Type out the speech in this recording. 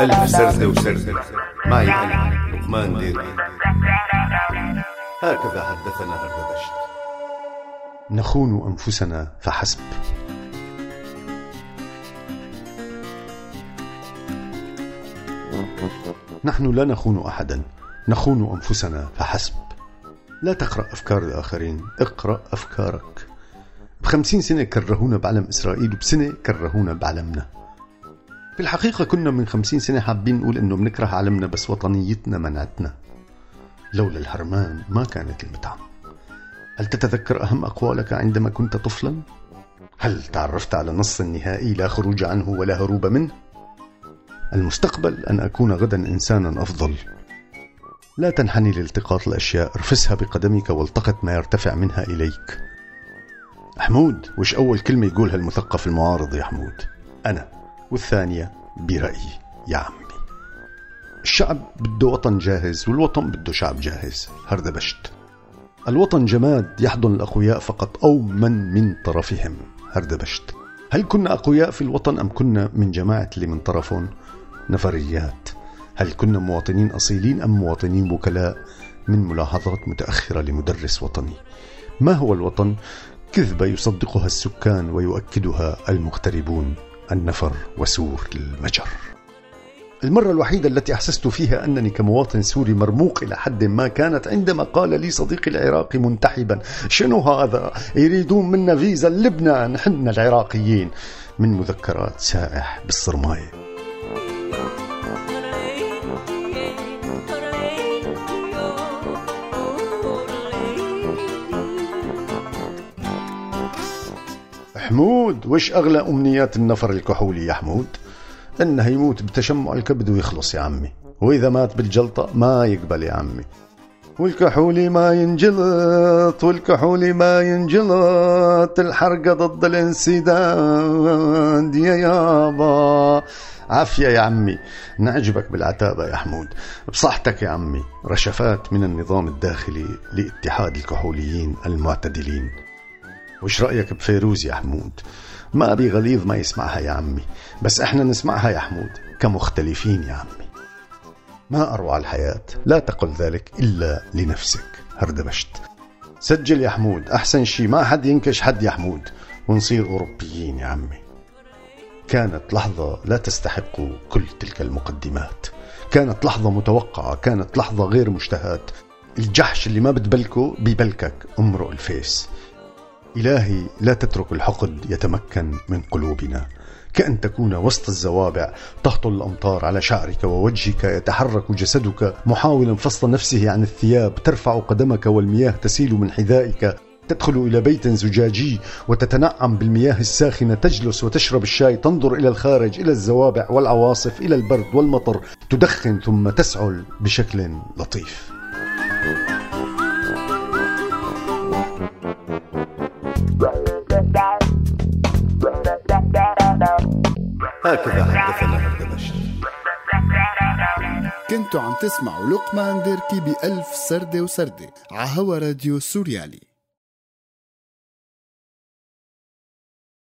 ألف سردة وسردة معي أنا لقمان ديري هكذا حدثنا هردبشت نخون أنفسنا فحسب. نحن لا نخون أحدا. نخون أنفسنا فحسب. لا تقرأ أفكار الآخرين. اقرأ أفكارك. بخمسين سنة كرهونا بعلم إسرائيل وبسنة كرهونا بعلمنا. في الحقيقة كنا من خمسين سنة حابين نقول إنه بنكره علمنا بس وطنيتنا منعتنا. لولا الهرمان ما كانت المتعة. هل تتذكر أهم أقوالك عندما كنت طفلا؟ هل تعرفت على نص النهائي لا خروج عنه ولا هروب منه؟ المستقبل أن أكون غدا إنسانا أفضل. لا تنحني لالتقاط الأشياء. ارفسها بقدمك والتقط ما يرتفع منها إليك. حمود وش أول كلمة يقولها المثقف المعارض يا حمود أنا. والثانية برأيي يا عمي. الشعب بده وطن جاهز والوطن بده شعب جاهز. هردبشت الوطن جماد يحضن الأقوياء فقط أو من من طرفهم. هردبشت هل كنا أقوياء في الوطن أم كنا من جماعة اللي من طرفهم؟ نفريات. هل كنا مواطنين أصيلين أم مواطنين وكلاء من ملاحظات متأخرة لمدرس وطني؟ ما هو الوطن؟ كذبة يصدقها السكان ويؤكدها المغتربون. النفر وسور المجر. المرة الوحيدة التي أحسست فيها أنني كمواطن سوري مرموق إلى حد ما كانت عندما قال لي صديقي العراقي منتحبا شنو هذا؟ يريدون منا فيزا؟ لبنان نحن العراقيين. من مذكرات سائح بالصرماية. حمود وش أغلى أمنيات النفر الكحولي يا حمود؟ إنه يموت بتشمع الكبد ويخلص يا عمي وإذا مات بالجلطة ما يقبل يا عمي. والكحولي ما ينجلط والكحولي ما ينجلط الحرقة ضد الانسداد يا يابا. عافية يا عمي نعجبك بالعتابة يا حمود. بصحتك يا عمي رشفات من النظام الداخلي لاتحاد الكحوليين المعتدلين. وش رأيك بفيروز يا حمود؟ ما أبي غليظ ما يسمعها يا عمي بس إحنا نسمعها يا حمود كمختلفين يا عمي. ما أروع الحياة لا تقل ذلك إلا لنفسك هردبشت سجل يا حمود أحسن شي ما حد ينكش حد يا حمود ونصير أوروبيين يا عمي. كانت لحظة لا تستحق كل تلك المقدمات. كانت لحظة متوقعة كانت لحظة غير مشتهاة. الجحش اللي ما بتبلكه ببلكك امرؤ الفيس. إلهي لا تترك الحقد يتمكن من قلوبنا. كأن تكون وسط الزوابع تهطل الأمطار على شعرك ووجهك يتحرك جسدك محاولا فصل نفسه عن الثياب ترفع قدمك والمياه تسيل من حذائك. تدخل إلى بيت زجاجي وتتنعم بالمياه الساخنة تجلس وتشرب الشاي تنظر إلى الخارج إلى الزوابع والعواصف إلى البرد والمطر تدخن ثم تسعل بشكل لطيف. هكذا حدثنا هردبشت كنتوا عم تسمعوا لقمان ديركي بألف سردة وسردة عهوا راديو سوريالي.